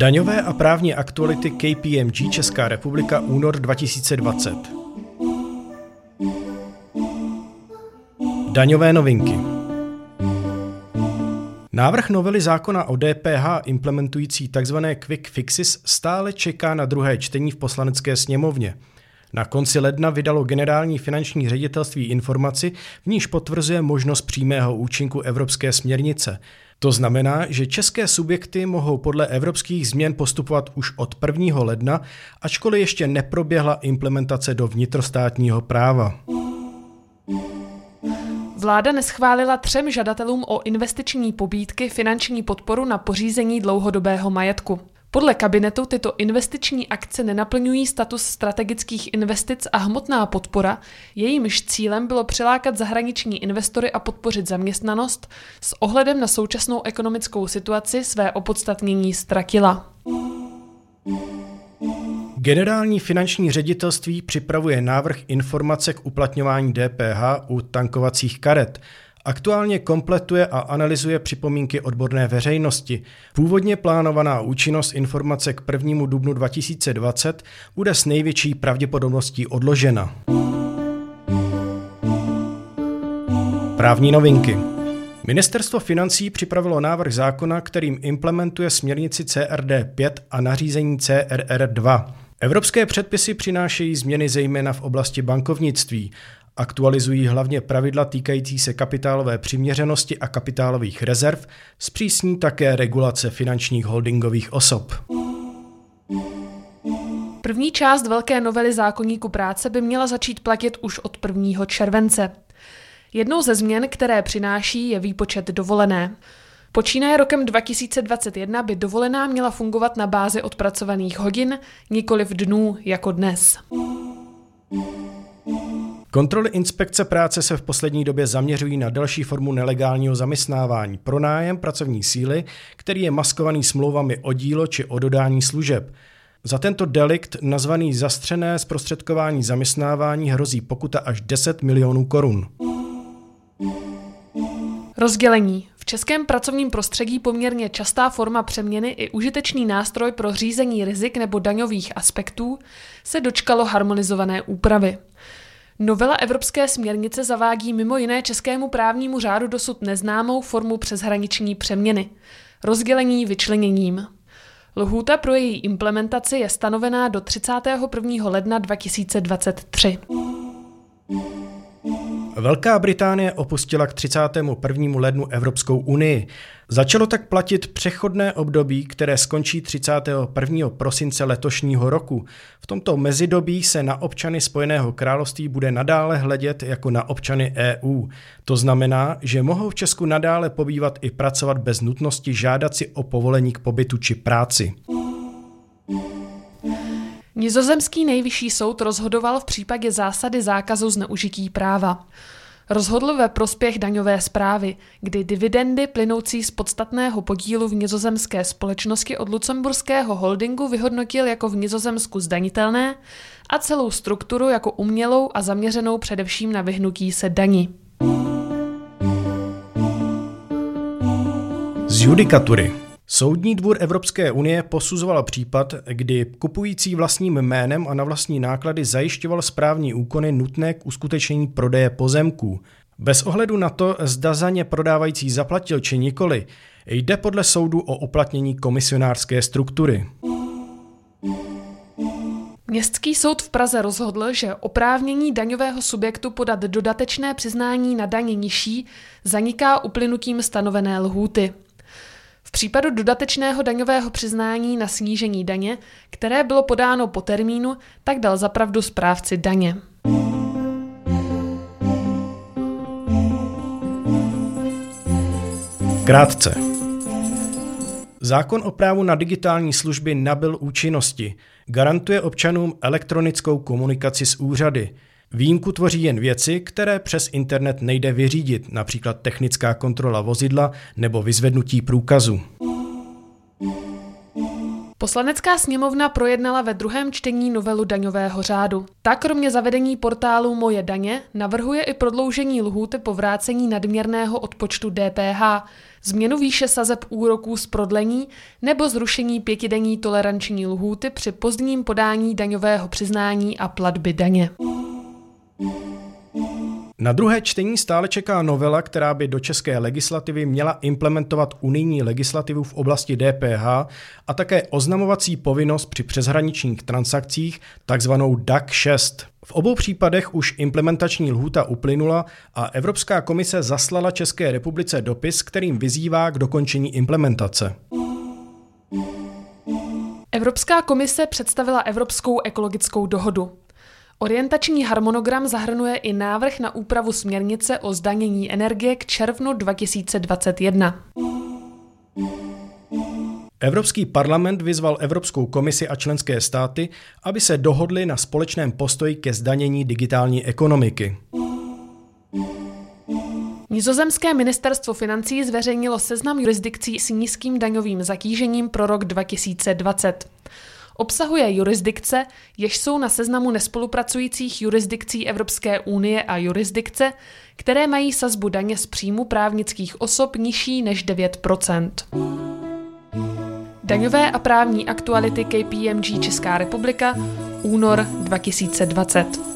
Daňové a právní aktuality KPMG Česká republika únor 2020. Daňové novinky. Návrh novely zákona o DPH implementující tzv. quick fixes stále čeká na druhé čtení v poslanecké sněmovně. Na konci ledna vydalo generální finanční ředitelství informaci, v níž potvrzuje možnost přímého účinku evropské směrnice. To znamená, že české subjekty mohou podle evropských změn postupovat už od 1. ledna, ačkoliv ještě neproběhla implementace do vnitrostátního práva. Vláda neschválila třem žadatelům o investiční pobídky finanční podporu na pořízení dlouhodobého majetku. Podle kabinetu tyto investiční akce nenaplňují status strategických investic a hmotná podpora, jejímž cílem bylo přilákat zahraniční investory a podpořit zaměstnanost, s ohledem na současnou ekonomickou situaci své opodstatnění ztratila. Generální finanční ředitelství připravuje návrh informace k uplatňování DPH u tankovacích karet. Aktuálně kompletuje a analyzuje připomínky odborné veřejnosti. Původně plánovaná účinnost informace k 1. dubnu 2020 bude s největší pravděpodobností odložena. Právní novinky. Ministerstvo financí připravilo návrh zákona, kterým implementuje směrnici CRD 5 a nařízení CRR 2. Evropské předpisy přinášejí změny zejména v oblasti bankovnictví. Aktualizují hlavně pravidla týkající se kapitálové přiměřenosti a kapitálových rezerv, zpřísní také regulace finančních holdingových osob. První část velké novely zákonníku práce by měla začít platit už od 1. července. Jednou ze změn, které přináší, je výpočet dovolené. Počínaje rokem 2021 by dovolená měla fungovat na bázi odpracovaných hodin, nikoli v dnů jako dnes. Kontroly inspekce práce se v poslední době zaměřují na další formu nelegálního zaměstnávání, pronájem pracovní síly, který je maskovaný smlouvami o dílo či o dodání služeb. Za tento delikt, nazvaný zastřené zprostředkování zaměstnávání, hrozí pokuta až 10 milionů korun. Rozdělení. V českém pracovním prostředí poměrně častá forma přeměny i užitečný nástroj pro řízení rizik nebo daňových aspektů se dočkalo harmonizované úpravy. Novela evropské směrnice zavádí mimo jiné českému právnímu řádu dosud neznámou formu přeshraniční přeměny – rozdělení vyčleněním. Lhůta pro její implementaci je stanovená do 31. ledna 2023. Velká Británie opustila k 31. lednu Evropskou unii. Začalo tak platit přechodné období, které skončí 31. prosince letošního roku. V tomto mezidobí se na občany Spojeného království bude nadále hledět jako na občany EU. To znamená, že mohou v Česku nadále pobývat i pracovat bez nutnosti žádat si o povolení k pobytu či práci. Nizozemský nejvyšší soud rozhodoval v případě zásady zákazu zneužití práva. Rozhodl ve prospěch daňové zprávy, kdy dividendy plynoucí z podstatného podílu v nizozemské společnosti od lucemburského holdingu vyhodnotil jako v Nizozemsku zdanitelné a celou strukturu jako umělou a zaměřenou především na vyhnutí se daní. Z judikatury. Soudní dvůr Evropské unie posuzoval případ, kdy kupující vlastním jménem a na vlastní náklady zajišťoval správní úkony nutné k uskutečnění prodeje pozemků. Bez ohledu na to, zda za ně prodávající zaplatil či nikoli, jde podle soudu o uplatnění komisionářské struktury. Městský soud v Praze rozhodl, že oprávnění daňového subjektu podat dodatečné přiznání na daně nižší zaniká uplynutím stanovené lhůty. V případu dodatečného daňového přiznání na snížení daně, které bylo podáno po termínu, tak dal zapravdu správci daně. Krátce. Zákon o právu na digitální služby nabyl účinnosti. Garantuje občanům elektronickou komunikaci s úřady – Výjimku tvoří jen věci, které přes internet nejde vyřídit, například technická kontrola vozidla nebo vyzvednutí průkazu. Poslanecká sněmovna projednala ve druhém čtení novelu daňového řádu. Ta kromě zavedení portálu Moje daně navrhuje i prodloužení lhůty po vrácení nadměrného odpočtu DPH, změnu výše sazeb úroků z prodlení nebo zrušení pětidenní toleranční lhůty při pozdním podání daňového přiznání a platby daně. Na druhé čtení stále čeká novela, která by do české legislativy měla implementovat unijní legislativu v oblasti DPH a také oznamovací povinnost při přeshraničních transakcích, takzvanou DAC 6. V obou případech už implementační lhůta uplynula a Evropská komise zaslala České republice dopis, kterým vyzývá k dokončení implementace. Evropská komise představila Evropskou ekologickou dohodu. Orientační harmonogram zahrnuje i návrh na úpravu směrnice o zdanění energie k červnu 2021. Evropský parlament vyzval Evropskou komisi a členské státy, aby se dohodli na společném postoji ke zdanění digitální ekonomiky. Nizozemské ministerstvo financí zveřejnilo seznam jurisdikcí s nízkým daňovým zatížením pro rok 2020. Obsahuje jurisdikce, jež jsou na seznamu nespolupracujících jurisdikcí Evropské unie a jurisdikce, které mají sazbu daně z příjmu právnických osob nižší než 9% Daňové a právní aktuality KPMG Česká republika, únor 2020.